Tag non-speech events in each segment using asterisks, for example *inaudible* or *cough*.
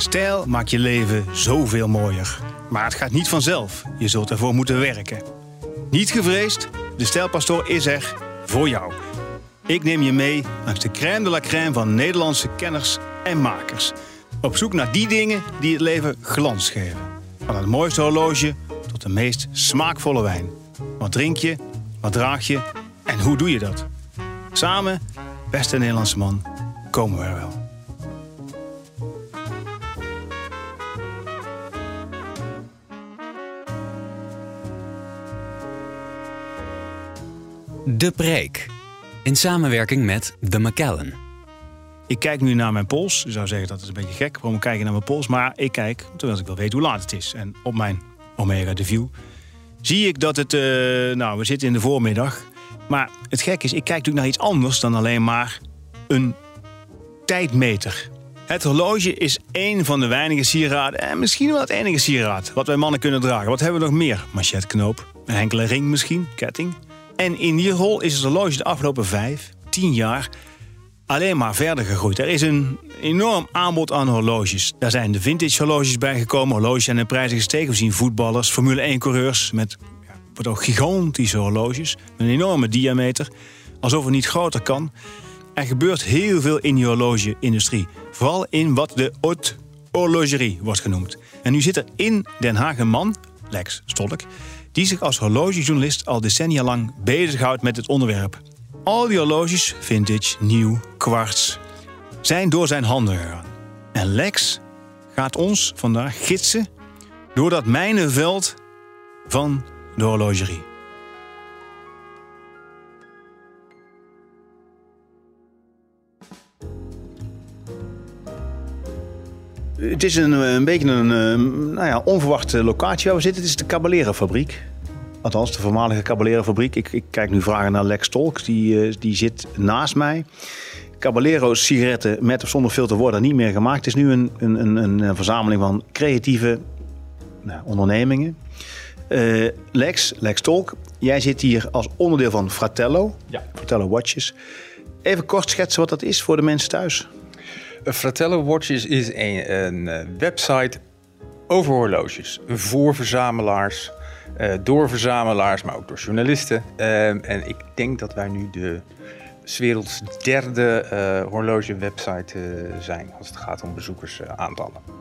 Stijl maakt je leven zoveel mooier. Maar het gaat niet vanzelf. Je zult ervoor moeten werken. Niet gevreesd, de Stijlpastoor is er voor jou. Ik neem je mee langs de crème de la crème van Nederlandse kenners en makers. Op zoek naar die dingen die het leven glans geven. Van het mooiste horloge tot de meest smaakvolle wijn. Wat drink je? Wat draag je? En hoe doe je dat? Samen, beste Nederlandse man, komen we er wel. De Preek. In samenwerking met The McKellen. Ik kijk nu naar mijn pols. Je zou zeggen dat is een beetje gek. Waarom kijk je naar mijn pols? Maar ik kijk terwijl ik wil weten hoe laat het is. En op mijn Omega de View zie ik dat het... eh, nou, we zitten in de voormiddag. Maar het gek is, ik kijk natuurlijk naar iets anders dan alleen maar een tijdmeter. Het horloge is één van de weinige sieraden, en misschien wel het enige sieraad, wat wij mannen kunnen dragen. Wat hebben we nog meer? Machetknoop, een enkele ring misschien, ketting. En in die rol is het horloge de afgelopen vijf, tien jaar alleen maar verder gegroeid. Er is een enorm aanbod aan horloges. Daar zijn de vintage horloges bijgekomen. Horloges zijn in prijzen gestegen. We zien voetballers, Formule 1-coureurs met wat ook gigantische horloges. Met een enorme diameter. Alsof het niet groter kan. Er gebeurt heel veel in die horloge-industrie. Vooral in wat de haute horlogerie wordt genoemd. En nu zit er in Den Haag een man, Lex Stolk... die zich als horlogejournalist al decennia lang bezighoudt met het onderwerp. Al die horloges, vintage, nieuw, kwarts, zijn door zijn handen gegaan. En Lex gaat ons vandaag gidsen door dat mijnenveld van de horlogerie. Het is een, een beetje een eh, nou ja, onverwachte locatie waar we zitten. Het is de Caballero fabriek. Althans, de voormalige Caballero fabriek. Ik, ik kijk nu vragen naar Lex Tolk. Die, eh, die zit naast mij. Caballero sigaretten met of zonder filter worden niet meer gemaakt. Het is nu een, een, een, een verzameling van creatieve nou, ondernemingen. Eh, Lex, Lex Tolk, jij zit hier als onderdeel van Fratello. Ja. Fratello Watches. Even kort schetsen wat dat is voor de mensen thuis. Uh, Fratello Watches is een, een eh, website over horloges. Voor verzamelaars, eh, door verzamelaars, maar ook door journalisten. En ik denk dat wij nu de werelds derde eh horloge-website eh, zijn als het gaat om bezoekersaantallen.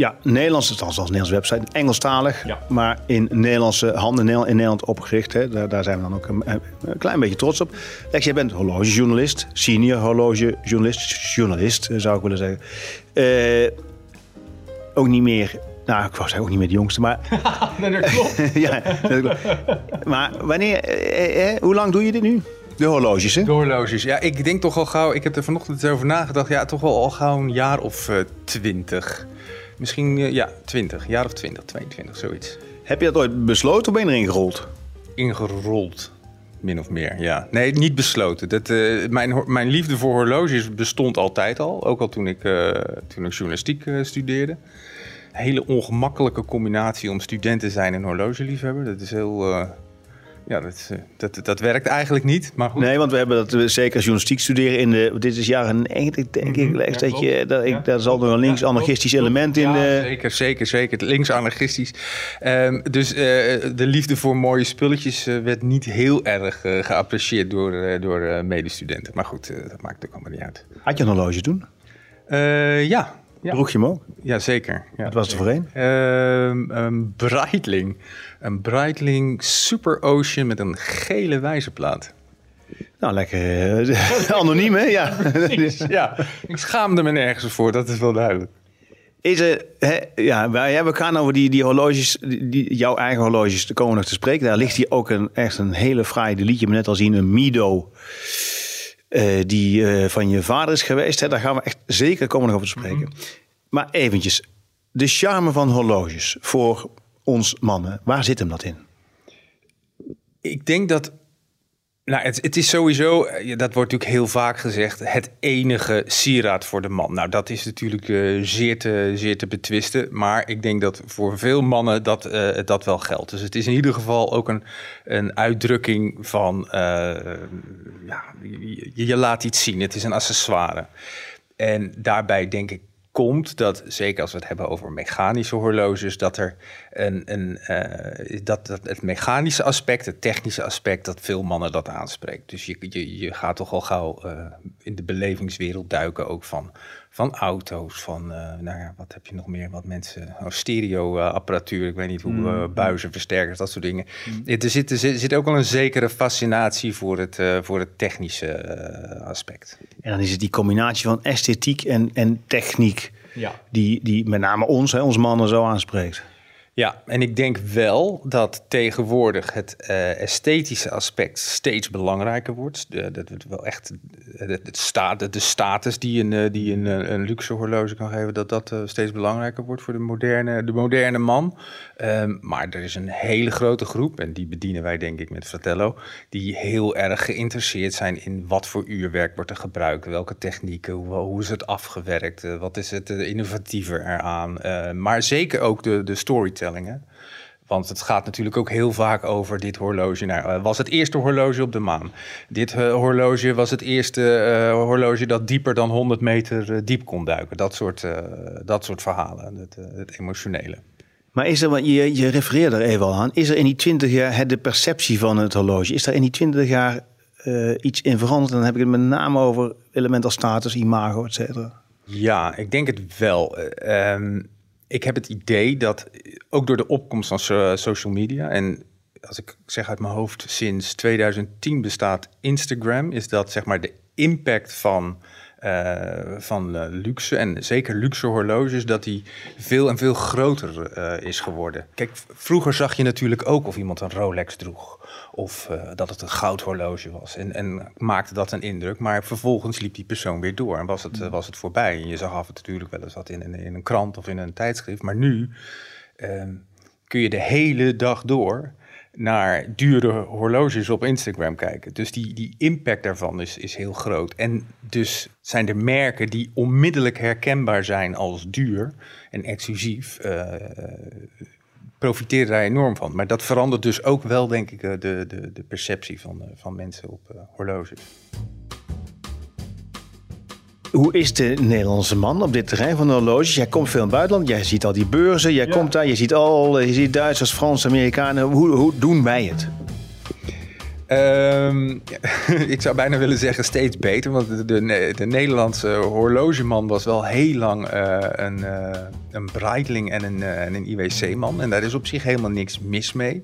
Ja, Nederlands, althans als Nederlands website, Engelstalig, Ja. maar in Nederlandse handen in Nederland opgericht. Hè. Daar, daar zijn we dan ook een, een klein beetje trots op. Lex, jij bent horlogejournalist, senior horlogejournalist, journalist eh, zou ik willen zeggen. Eh, ook niet meer, nou ik wou zeggen ook niet meer de jongste, maar... *laughs* dat klopt. *laughs* ja, dat klopt. maar wanneer, eh, eh, hoe lang doe je dit nu? De horloges, hè? De horloges. Ja, ik denk toch al gauw, ik heb er vanochtend over nagedacht. Ja, toch wel al gauw een jaar of eh, twintig. Misschien, eh, ja, twintig. Jaar of twintig, 22, zoiets. Heb je dat ooit besloten of ben je erin gerold? ingerold. Min of meer, ja. Nee, niet besloten. Dat, eh, mijn, mijn liefde voor horloges bestond altijd al. Ook al toen ik, eh, toen ik journalistiek studeerde. Een hele ongemakkelijke combinatie om student te zijn en horlogeliefhebber. Dat is heel... eh, ja, dat, is, eh, dat, dat werkt eigenlijk niet, maar goed. Nee, want we hebben dat we zeker als journalistiek studeren in de. Dit is jaren 90, denk ik. Ja, dat je, dat, ik, Ja. daar zal er een links-anarchistisch element in. Ja, eh, zeker, zeker, zeker. Links-anarchistisch. Ehm, dus eh, de liefde voor mooie spulletjes eh, werd niet heel erg eh, geapprecieerd door, eh, door eh, medestudenten. Maar goed, eh, dat maakt ook allemaal niet uit. Had je een horloge toen? Eh, ja. Ja. Droeg je hem ook? ja, zeker. Ja. Wat was het voor een? Een Breitling. Een Breitling Super Ocean met een gele wijzerplaat. Nou, lekker eh, *laughs* anoniem, hè? Ja. Ja, ik schaamde me nergens voor, dat is wel duidelijk. Is er, hè, ja, wij hebben gaan over die, die horloges, die, jouw eigen horloges, daar komen nog te spreken. Daar ligt hier ook een, echt een hele fraaie, die liet je me net al zien, een Mido eh, die eh, van je vader is geweest. Hè, daar gaan we echt zeker komen nog over te spreken. Mhm. Maar eventjes, de charme van horloges voor ons mannen, waar zit hem dat in? Ik denk dat. Nou, het, het is sowieso, eh, dat wordt natuurlijk heel vaak gezegd, het enige sieraad voor de man. Nou, dat is natuurlijk eh, zeer, te, zeer te betwisten. Maar ik denk dat voor veel mannen dat, eh, dat wel geldt. Dus het is in ieder geval ook een, een uitdrukking van, ja, je, je laat iets zien. Het is een accessoire. En daarbij denk ik komt dat, zeker als we het hebben over mechanische horloges, dat er een, een eh, dat, dat het mechanische aspect, het technische aspect, dat veel mannen dat aanspreekt. Dus je, je, je gaat toch al gauw eh, in de belevingswereld duiken, ook van, van auto's, van, eh, nou ja, wat heb je nog meer, wat mensen, oh, stereo-apparatuur, ik weet niet hoe, eh, buizen, versterkers, dat soort dingen. Er, zit, er zit- ook wel een zekere fascinatie voor het, eh, voor het technische aspect. En dan is het die combinatie van esthetiek en, en techniek, Ja. die, die met name ons, hè, ons mannen, zo aanspreekt. Ja, en ik denk wel dat tegenwoordig het eh, esthetische aspect steeds belangrijker wordt. Dat het wel echt sta, de, de status die een, eh, die een, eh, een luxe horloge kan geven, dat dat eh, steeds belangrijker wordt voor de moderne, de moderne man. Ehm, maar er is een hele grote groep, en die bedienen wij denk ik met Fratello, die heel erg geïnteresseerd zijn in wat voor uurwerk wordt er gebruikt, welke technieken, hoe, hoe is het afgewerkt, eh, wat is het eh, innovatiever eraan. Eh, maar zeker ook de, de storytellingen. Want het gaat natuurlijk ook heel vaak over dit horloge. Nou, was het eerste horloge op de maan. Dit eh, horloge was het eerste eh, horloge dat dieper dan 100 meter diep kon duiken. Dat soort, dat soort verhalen, het, het emotionele. Maar is er, want je, je refereerde er even al aan, is er in die 20 jaar het, de perceptie van het horloge, is er in die 20 jaar iets in veranderd? Dan heb ik het met name over elementen als status, imago, et cetera. Ja, ik denk het wel. Ehm, ik heb het idee dat eh, ook door de opkomst van so- social media en als ik zeg uit mijn hoofd, sinds 2010 bestaat Instagram, is dat zeg maar de impact van, van eh, luxe en zeker luxe horloges, dat die veel en veel groter eh, is geworden. Kijk, vroeger zag je natuurlijk ook of iemand een Rolex droeg of eh, dat het een goudhorloge was en, en maakte dat een indruk, maar vervolgens liep die persoon weer door en was het, eh, was het voorbij. En je zag af en toe natuurlijk wel eens wat in, een- in een krant of in een tijdschrift, maar nu ehm, kun je de hele dag door naar dure horloges op Instagram kijken. Dus die, die impact daarvan is, is heel groot. En dus zijn er merken die onmiddellijk herkenbaar zijn als duur en exclusief. eh, profiteren daar enorm van. Maar dat verandert dus ook wel, denk ik, eh, de, de, de perceptie van, eh, van mensen op horloges. Hoe is de Nederlandse man op dit terrein van de horloges? Jij komt veel in het buitenland, jij ziet al die beurzen, jij komt daar, je ziet al, je ziet Duitsers, Fransen, Amerikanen. Hoe, hoe doen wij het? Ehm, *laughs* ik zou bijna willen zeggen steeds beter, want de, de, de Nederlandse horlogeman was wel heel lang eh, een, eh, een Breitling en een, eh, en een IWC-man. En daar is op zich helemaal niks mis mee.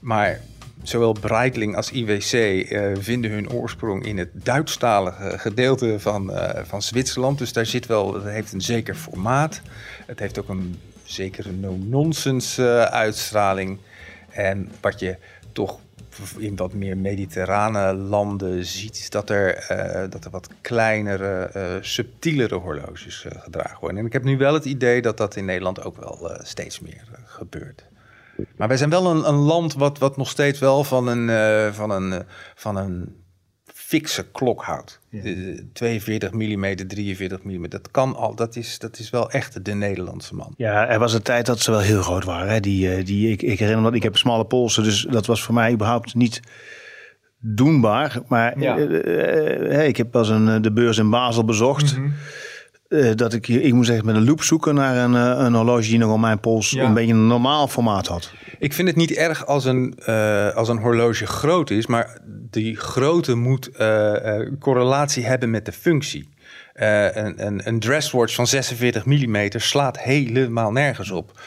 Maar zowel Breitling als IWC eh, vinden hun oorsprong in het Duitsstalige gedeelte van, eh, van Zwitserland. Dus daar zit wel, het heeft een zeker formaat. Het heeft ook een zekere no-nonsense eh, uitstraling. En wat je toch in wat meer mediterrane landen ziet, is dat er, dat er wat kleinere, subtielere horloges gedragen worden. En ik heb nu wel het idee dat dat in Nederland ook wel steeds meer gebeurt. Maar wij zijn wel een, een land wat, wat nog steeds wel van een, eh, van een, eh, van een fikse klok houdt. Eh, 42 mm, 43 mm, dat kan al, dat is, dat is wel echt de Nederlandse man. Ja, er was een tijd dat ze wel heel groot waren. Hè? Die, eh, die, ik, ik herinner me dat ik heb smalle polsen, dus dat was voor mij überhaupt niet doenbaar. Maar Ja. ik heb pas een, de beurs in Basel bezocht. Eh, dat ik, ik moest echt met een loop zoeken naar een, eh, een horloge die nog op mijn pols Ja. een beetje een normaal formaat had. Ik vind het niet erg als een, eh, als een horloge groot is, maar die grootte moet correlatie hebben met de functie. Een, een, een dresswatch van 46 mm slaat helemaal nergens op.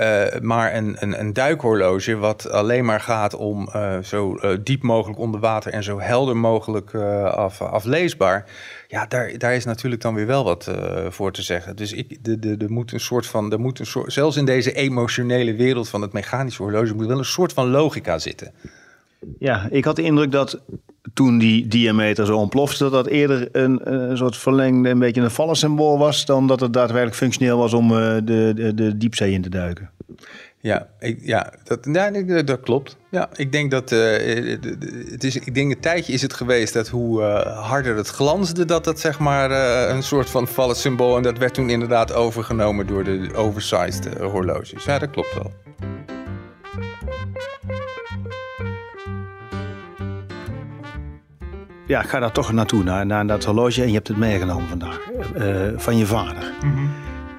Eh, maar een, een, een duikhorloge wat alleen maar gaat om eh, zo eh, diep mogelijk onder water en zo helder mogelijk af, afleesbaar. Ja, daar, daar is natuurlijk dan weer wel wat voor te zeggen. Dus ik, de, de, er moet een soort van, er moet een soort, zelfs in deze emotionele wereld van het mechanische horloge, moet wel een soort van logica zitten. Ja, ik had de indruk dat toen die diameter zo ontplofte, dat dat eerder een, een soort verlengde, een beetje een vallensymbool was, dan dat het daadwerkelijk functioneel was om uh, de, de, de diepzee in te duiken. Ja, ik, ja, dat, ja dat, klopt. Ja, ik denk dat uh, het is, ik denk een tijdje is het geweest dat hoe harder het glansde, dat dat zeg maar een soort van vallen symbool en dat werd toen inderdaad overgenomen door de oversized horloges. Ja, dat klopt wel. Ja, ik ga daar toch naartoe, naar, naar dat horloge en je hebt het meegenomen vandaag van je vader. Mm -hmm.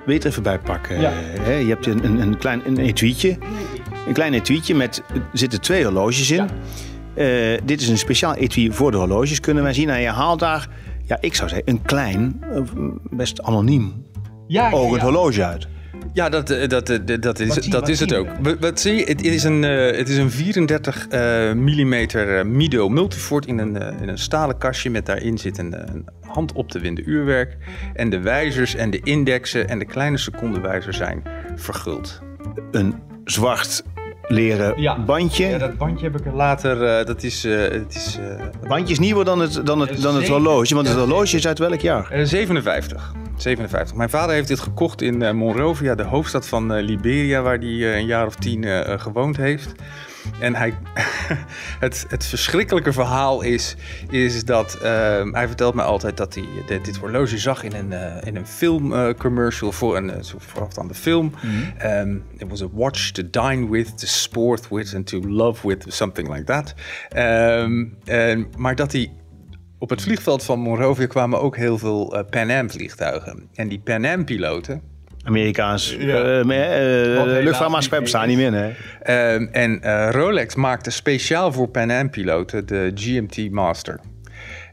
Wil je het even bijpakken? Ja. je hebt een, een, een klein een etuietje. Een klein etuietje met, er zitten twee horloges in. Ja. Uh, dit is een speciaal etui voor de horloges, kunnen wij zien. En je haalt daar, ja, ik zou zeggen, een klein, best anoniem ja, ogend horloge uit. Ja, dat, dat, dat, dat is, dat is het ook. Wat zie je? Het is een, uh, het is een 34 uh, mm Mido Multifort in een, uh, in een stalen kastje met daarin zit een, een hand op te winden uurwerk. En de wijzers en de indexen en de kleine secondenwijzer zijn verguld. Een zwart leren bandje. Ja, dat bandje heb ik er later. dat is. het is het bandje is nieuwer dan het, dan het, dan het horloge, want het horloge is uit welk jaar? 57. 57. Mijn vader heeft dit gekocht in Monrovia, de hoofdstad van Liberia, waar hij een jaar of tien gewoond heeft. En hij, *laughs* het, het verschrikkelijke verhaal is, is dat ehm, hij vertelt me altijd dat hij dit, dit horloge zag in een, in een filmcommercial voor een voorafstaande film. Mm um, it was a watch to dine with, to sport with and to love with, something like that. Um, en, maar dat hij op het vliegveld van Monrovia kwamen ook heel veel uh, Pan Am vliegtuigen. En die Pan Am piloten... Amerikaans ja. uh, luchtvaartmaatschappij bestaan niet meer, hè? Ehm, en Rolex maakte speciaal voor Pan Am piloten de GMT Master.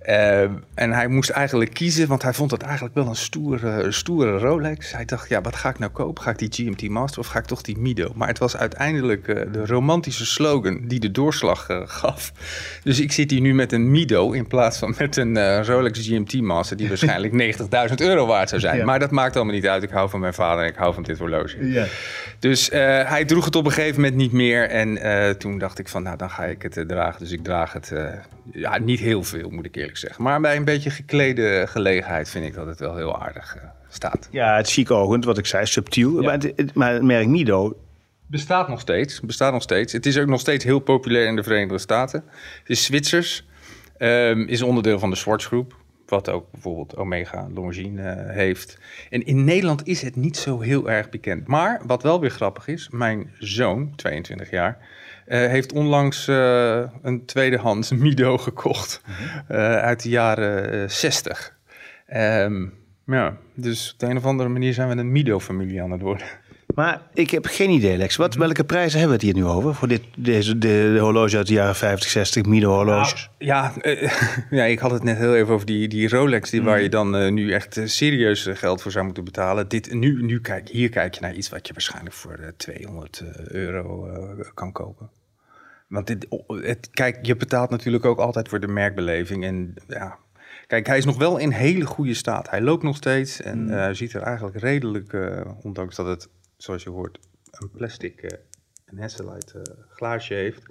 Uh, en hij moest eigenlijk kiezen, want hij vond het eigenlijk wel een stoere, stoere Rolex. Hij dacht, ja, wat ga ik nou kopen? Ga ik die GMT Master of ga ik toch die Mido? Maar het was uiteindelijk uh, de romantische slogan die de doorslag uh, gaf. Dus ik zit hier nu met een Mido in plaats van met een Rolex GMT Master... die *laughs* waarschijnlijk 90.000 euro waard zou zijn. Ja. Maar dat maakt allemaal niet uit. Ik hou van mijn vader en ik hou van dit horloge. Ja. Dus hij droeg het op een gegeven moment niet meer. En toen dacht ik van, nou, dan ga ik het dragen. Dus ik draag het ja, niet heel veel, moet ik eerlijk zeggen. Maar bij een beetje geklede gelegenheid vind ik dat het wel heel aardig uh, staat. Ja, het chic wat ik zei, subtiel. Maar, het, maar het merk Mido... Bestaat nog steeds. Bestaat nog steeds. Het is ook nog steeds heel populair in de Verenigde Staten. Het is Zwitsers. Um, is onderdeel van de Swatch Groep. Wat ook bijvoorbeeld Omega Longines uh, heeft. En in Nederland is het niet zo heel erg bekend. Maar wat wel weer grappig is, mijn zoon, 22 jaar, heeft onlangs uh, een tweedehands *laughs* Mido gekocht uh, uit de jaren 60. Um, ja, dus op de een of andere manier zijn we een Mido-familie aan het worden. Maar ik heb geen idee, Lex. Wat, welke prijzen hebben we het hier nu over? Voor dit, deze, de, de horloge uit de jaren 50, 60, Mido-horloges? Nou, ja, *laughs* ja, ik had het net heel even over die, die Rolex... Die, waar mhm. je dan uh, nu echt serieus geld voor zou moeten betalen. Dit, nu, nu kijk, hier kijk je naar iets wat je waarschijnlijk voor 200 euro kan kopen. Want dit, het, kijk, je betaalt natuurlijk ook altijd voor de merkbeleving. En ja, kijk, hij is nog wel in hele goede staat. Hij loopt nog steeds en mm. uh, ziet er eigenlijk redelijk, uh, ondanks dat het, zoals je hoort, een plastic, uh, een Hasselite glaasje heeft,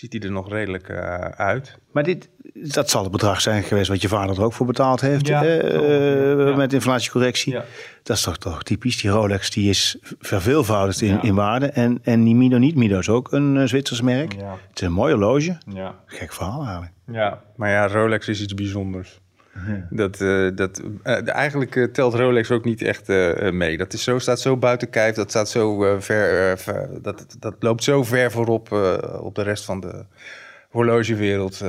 ziet hij er nog redelijk uh, uit. Maar dit, dat zal het bedrag zijn geweest wat je vader er ook voor betaald heeft. Ja, uh, ja. Met inflatiecorrectie. Ja. Dat is toch, toch typisch. Die Rolex die is verveelvoudigd in, in waarde. En, en die Mido niet. Mido is ook een uh, Zwitsers merk. Het is een mooi horloge. Ja. Gek verhaal eigenlijk. Ja, maar ja, Rolex is iets bijzonders. Dat, uh, dat, uh, eigenlijk uh, telt Rolex ook niet echt mee. Dat is zo, staat zo buiten kijf, dat, staat zo, ver, ver, dat, dat loopt zo ver voorop op de rest van de horlogewereld.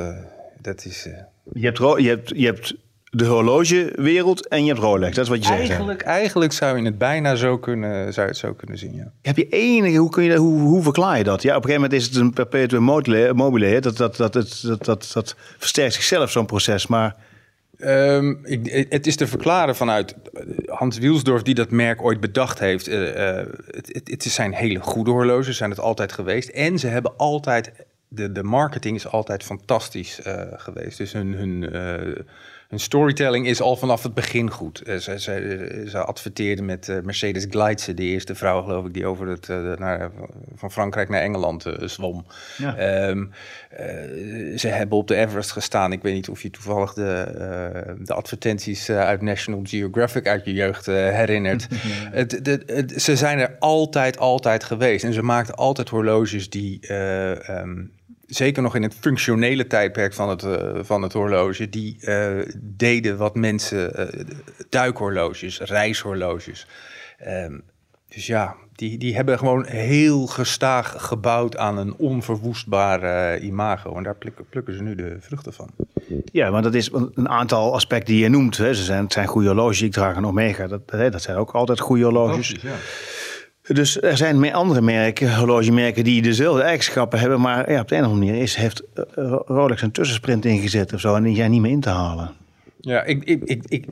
dat is, je, hebt, je, hebt, je hebt de horlogewereld en je hebt Rolex. Dat is wat je zegt. Eigenlijk, eigenlijk zou je het bijna zo kunnen, zou je het zo kunnen zien. Ja. Heb je enige, hoe, kun je, hoe, hoe verklaar je dat? Ja, op een gegeven moment is het een perpetuum mobile. mobile dat, dat, dat, dat, dat, dat, dat versterkt zichzelf, zo'n proces. Maar Um, ik, het is te verklaren vanuit eh, Hans Wielsdorf, die dat merk ooit bedacht heeft. Uh, het, het, zijn hele goede horloges, zijn het altijd geweest. En ze hebben altijd, de, de marketing is altijd fantastisch geweest. Dus hun, hun, hun storytelling is al vanaf het begin goed. Uh, ze, ze, ze adverteerden met uh, Mercedes Gleitze, de eerste vrouw geloof ik die over het, uh, naar, van Frankrijk naar Engeland zwom. Ja. Um, ze hebben op de Everest gestaan. Ik weet niet of je toevallig de, de advertenties uit National Geographic uit je jeugd herinnert. *laughs* het, de, het, ze zijn er altijd, altijd geweest. En ze maakten altijd horloges die... Um, zeker nog in het functionele tijdperk van het, uh, van het horloge, die uh, deden wat mensen, uh, duikhorloges, reishorloges. Um, dus ja, die, die hebben gewoon heel gestaag gebouwd aan een onverwoestbare imago. En daar plukken, plukken, ze nu de vruchten van. Ja, want dat is een aantal aspecten die je noemt. Hè. Ze zijn, het zijn goede horloges, ik draag een Omega. Dat, dat zijn ook altijd goede horloges. ja. Dus er zijn meer andere merken, horlogemerken, die dezelfde eigenschappen hebben. Maar ja, op de een of andere manier is, heeft eh, Rolex een tussensprint ingezet of zo. En die zijn niet meer in te halen. Ja, ik, ik, ik, ik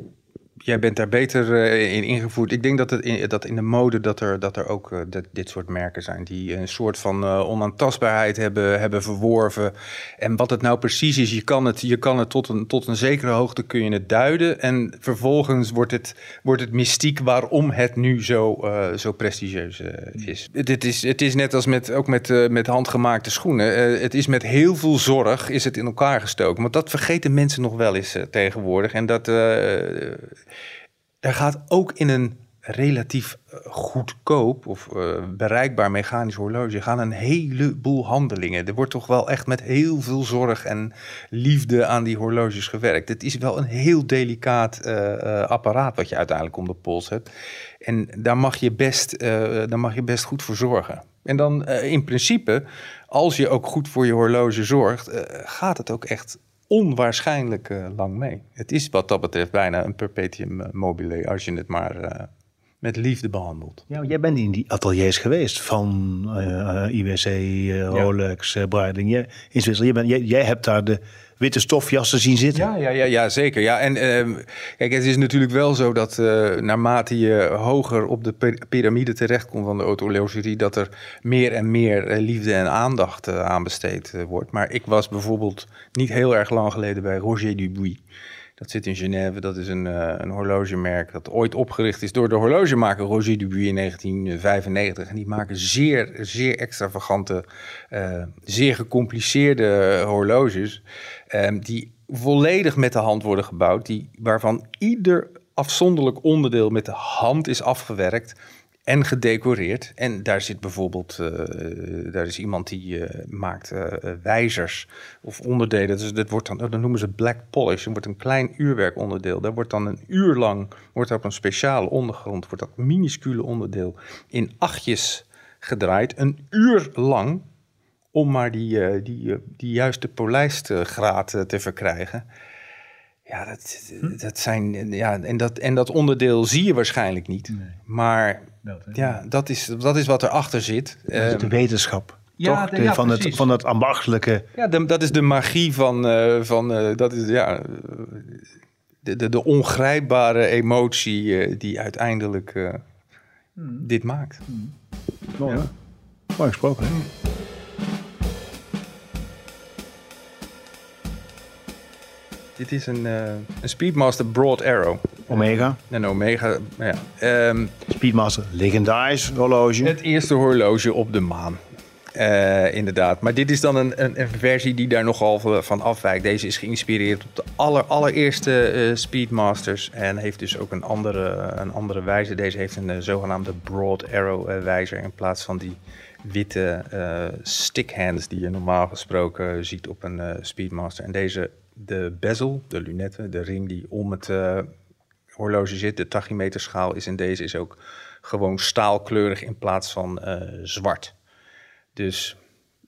Jij bent daar beter uh, in ingevoerd. Ik denk dat, het in, dat in de mode dat er, dat er ook uh, dat dit soort merken zijn die een soort van uh, onaantastbaarheid hebben, hebben verworven. En wat het nou precies is, je kan het, je kan het tot, een, tot een zekere hoogte kun je het duiden. En vervolgens wordt het, wordt het mystiek waarom het nu zo, zo prestigieus is. Het, is. Het is net als met, ook met, met handgemaakte schoenen. het is met heel veel zorg is het in elkaar gestoken. Want dat vergeten mensen nog wel eens tegenwoordig. En dat er gaat ook in een relatief eh, goedkoop of uh, bereikbaar mechanisch horloge gaan een heleboel handelingen. Er wordt toch wel echt met heel veel zorg en liefde aan die horloges gewerkt. Het is wel een heel delicaat uh, apparaat wat je uiteindelijk om de pols hebt. En daar mag je best, daar mag je best goed voor zorgen. En dan in principe, als je ook goed voor je horloge zorgt, gaat het ook echt onwaarschijnlijk uh, lang mee. Het is wat dat betreft bijna een perpetuum eh, mobile als je het maar uh, met liefde behandelt. Ja, jij bent in die ateliers geweest van uh, IWC, Rolex, ja. Breitling. in Zwitserland. Jij, bent, jij, jij hebt daar de witte stofjassen zien zitten. Ja, ja, ja, ja zeker. Ja. En uh, kijk, het is natuurlijk wel zo dat uh, naarmate je hoger op de piramide terechtkomt van de autoleoserie, dat er meer en meer uh, liefde en aandacht aan besteed wordt. Maar ik was bijvoorbeeld niet heel erg lang geleden bij Roger Dubuis. Dat zit in Genève. Dat is een, uh, een horlogemerk dat ooit opgericht is door de horlogemaker Roger Dubuis in 1995. En die maken zeer, zeer extravagante, uh, zeer gecompliceerde horloges. Um, die volledig met de hand worden gebouwd. Die, waarvan ieder afzonderlijk onderdeel met de hand is afgewerkt en gedecoreerd. En daar zit bijvoorbeeld, uh, daar is iemand die uh, maakt uh, wijzers of onderdelen. Dus dat wordt dan, dan noemen ze black polish. Er wordt een klein uurwerkonderdeel. Daar wordt dan een uur lang, wordt op een speciale ondergrond, wordt dat minuscule onderdeel in achtjes gedraaid. Een uur lang om maar die, die, die juiste polijstgraad te verkrijgen. Ja, dat, hm? dat zijn. Ja, en, dat, en dat onderdeel zie je waarschijnlijk niet. Nee. Maar ja, dat is, dat is wat erachter zit. Dat is de ehm, wetenschap. Ja, toch? De, ja, van, het, van het ambachtelijke. Ja, dat is de magie van. Uh, van uh, dat is ja. De, de, de ongrijpbare emotie uh, die uiteindelijk hmm. dit maakt. Hmm. Mooi, ja. Mooi gesproken. Hè? Dit is een, uh, een Speedmaster Broad Arrow. Omega. Een Omega, ja. Um, Speedmaster, legendarisch horloge. Het eerste horloge op de maan. Uh, inderdaad. Maar dit is dan een, een, een, versie die daar nogal van afwijkt. Deze is geïnspireerd op de aller, allereerste uh, Speedmasters. En heeft dus ook een andere, een andere wijzer. Deze heeft een zogenaamde Broad Arrow wijzer. In plaats van die witte stickhands die je normaal gesproken ziet op een Speedmaster. En deze de bezel, de lunette, de ring die om het uh, horloge zit, de tachymeterschaal is in deze is ook gewoon staalkleurig in plaats van uh, zwart. Dus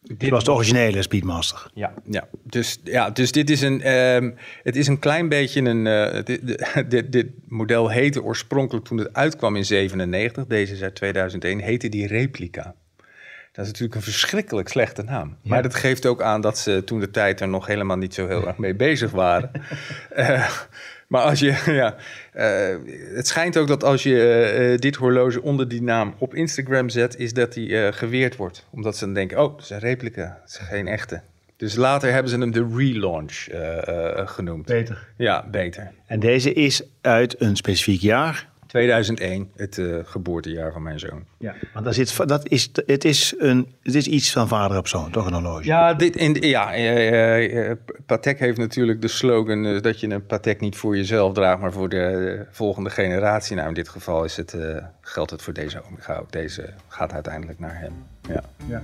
dit was de originele Speedmaster. Ja, ja. Dus, ja, dus dit is een, um, het is een klein beetje een. Uh, dit, *laughs* dit, dit, model heette oorspronkelijk toen het uitkwam in 97, deze is uit 2001, heette die replica. Dat is natuurlijk een verschrikkelijk slechte naam. Maar dat geeft ook aan dat ze toen de tijd er nog helemaal niet zo heel erg mee bezig waren. uh, *laughs* maar als je, ja, uh, het schijnt ook dat als je uh, dit horloge onder die naam op Instagram zet, is dat die geweerd wordt. Omdat ze dan denken, oh, dat is een replica, dat is geen echte. Dus later hebben ze hem de relaunch eh, eh, genoemd. Beter. Ja, beter. En deze is uit een specifiek jaar. 2001, het eh, geboortejaar van mijn zoon. Ja. Want daar zit, dat is, het, is een, het is iets van vader op zoon, toch een horloge? Ja, dit, in, ja eh, Patek heeft natuurlijk de slogan dat je een Patek niet voor jezelf draagt, maar voor de volgende generatie. Nou, in dit geval is het, geldt het voor deze Omega ook. Deze gaat uiteindelijk naar hem. Ja. Ja.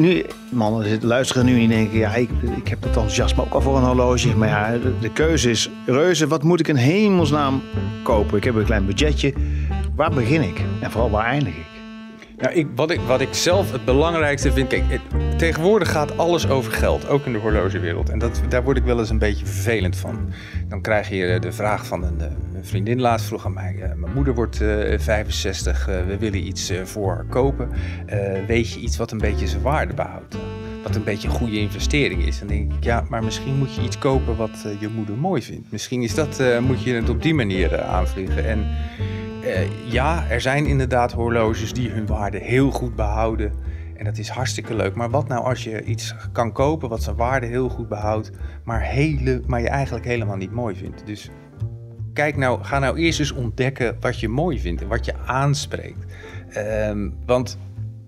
Nu, mannen luisteren nu en denken, ja, ik, ik heb dat enthousiasme ook al voor een horloge. Maar ja, de, de keuze is reuze. Wat moet ik in hemelsnaam kopen? Ik heb een klein budgetje. Waar begin ik? En vooral waar eindig ik? Nou, ik, wat, ik, wat ik zelf het belangrijkste vind. Kijk, tegenwoordig gaat alles over geld, ook in de horlogewereld. En dat, daar word ik wel eens een beetje vervelend van. Dan krijg je eh, de vraag van een, eh, een vriendin laatst vroeg aan mij: eh, Mijn moeder wordt eh, 65, eh, we willen iets voor haar kopen. Weet je iets wat een beetje zijn waarde behoudt? Wat een beetje een goede investering is. Dan denk ik, ja, maar misschien moet je iets kopen wat je moeder mooi vindt. Misschien is dat, moet je het op die manier eh, aanvliegen. En eh, ja, er zijn inderdaad horloges die hun waarde heel goed behouden. En dat is hartstikke leuk. Maar wat nou als je iets kan kopen wat zijn waarde heel goed behoudt, maar, hele, maar je eigenlijk helemaal niet mooi vindt? Dus kijk nou, ga nou eerst eens ontdekken wat je mooi vindt en wat je aanspreekt. Ehm, want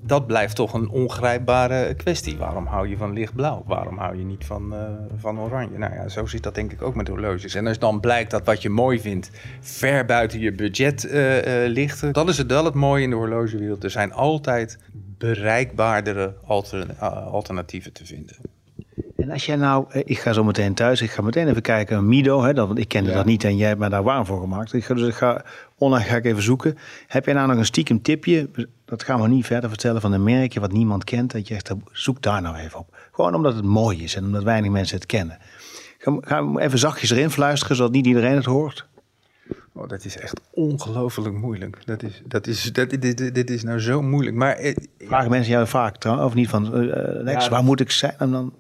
dat blijft toch een ongrijpbare kwestie. Waarom hou je van lichtblauw? Waarom hou je niet van, eh, van oranje? Nou ja, zo zit dat denk ik ook met horloges. En als dan blijkt dat wat je mooi vindt ver buiten je budget eh, eh, ligt, dan is het wel het mooie in de horlogewereld. Er zijn altijd bereikbaardere altern- alternatieven te vinden. En als jij nou, ik ga zo meteen thuis, ik ga meteen even kijken, Mido, hè, dat, want ik kende Ja. dat niet en jij hebt mij daar warm voor gemaakt. Ik ga, dus ik ga, online ga ik even zoeken. Heb jij nou nog een stiekem tipje, dat gaan we niet verder vertellen, van een merkje wat niemand kent, dat je echt, zoek daar nou even op. Gewoon omdat het mooi is en omdat weinig mensen het kennen. Ga, ga even zachtjes erin fluisteren, zodat niet iedereen het hoort. Oh, dat is echt ongelooflijk moeilijk. Dat is, dat is, dat, dit, dit, dit is nou zo moeilijk. Maar eh, Vragen mensen jou vaak trouwens, of niet van, eh, Lex, Ja, waar moet ik zijn? En dan,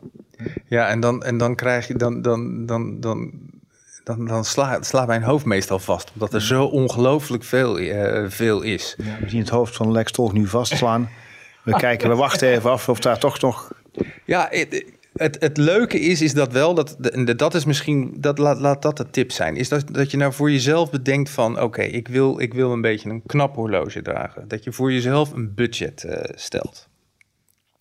Ja, en dan, en dan krijg je, dan, dan, dan, dan, dan, dan sla, slaat mijn hoofd meestal vast. Omdat er zo ongelooflijk veel, eh, veel is. ja, we zien het hoofd van Lex Tolk nu vastslaan. We kijken, we wachten even af of daar toch nog... Ja, het, het, het leuke is, is dat wel, dat, dat is misschien, dat, laat, laat dat de tip zijn. Is dat, dat je nou voor jezelf bedenkt van, oké, ik, wil, ik wil een beetje een knap horloge dragen. Dat je voor jezelf een budget eh, stelt.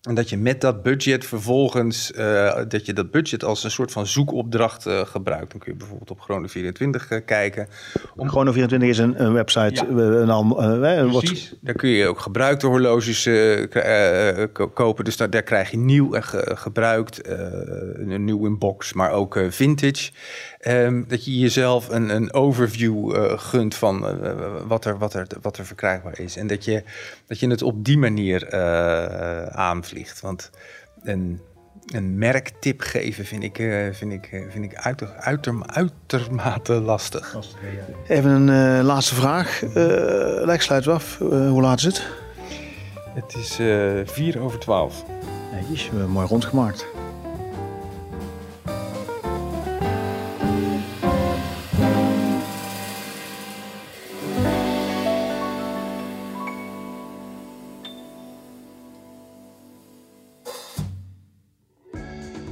En dat je met dat budget vervolgens, eh, dat je dat budget als een soort van zoekopdracht eh, gebruikt. Dan kun je bijvoorbeeld op Chrono24 eh, kijken. Om Chrono24 is een, een website. Ja. Een, al- wordt- Precies. Daar kun je ook gebruikte horloges eh, eh, kopen. Dus daar, daar krijg je nieuw en ge- gebruikt, eh, een nieuw in box, maar ook eh, vintage. Ehm, dat je jezelf een, een overview eh, gunt van wat, er, wat, er, wat er verkrijgbaar is. En dat je, dat je het op die manier eh, Want een, een merktip geven vind ik, eh, vind ik, eh, vind ik uiter, uiter, uitermate lastig. Even een eh, laatste vraag. Eh Lex, sluit we af. Hoe laat is het? Het is eh vier over twaalf. Netjes, mooi rondgemaakt.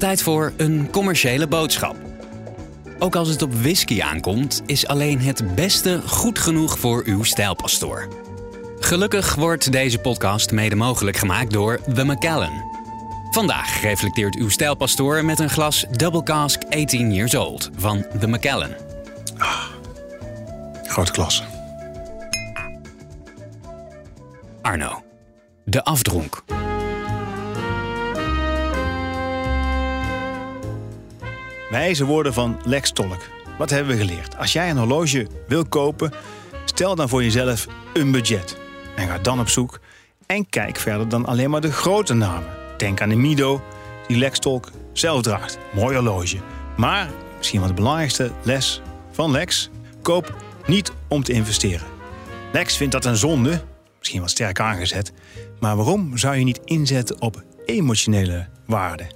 Tijd voor een commerciële boodschap. Ook als het op whisky aankomt, is alleen het beste goed genoeg voor uw stijlpastoor. Gelukkig wordt deze podcast mede mogelijk gemaakt door The Macallan. Vandaag reflecteert uw stijlpastoor met een glas Double Cask 18 Years Old van The Macallan. Grote klasse. Arno, de afdronk. Wijze woorden van Lex Tolk. Wat hebben we geleerd? Als jij een horloge wil kopen, stel dan voor jezelf een budget. En ga dan op zoek en kijk verder dan alleen maar de grote namen. Denk aan de Mido, die Lex Tolk zelf draagt. Mooi horloge. Maar, misschien wel de belangrijkste les van Lex, koop niet om te investeren. Lex vindt dat een zonde, misschien wat sterk aangezet. Maar waarom zou je niet inzetten op emotionele waarde?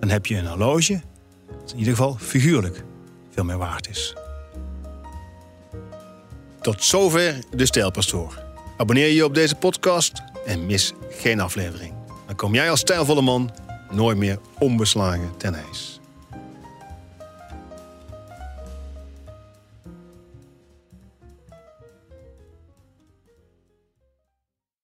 Dan heb je een horloge in ieder geval figuurlijk veel meer waard is. Tot zover de Stijlpastoor. Abonneer je op deze podcast en mis geen aflevering. Dan kom jij als stijlvolle man nooit meer onbeslagen ten ijs.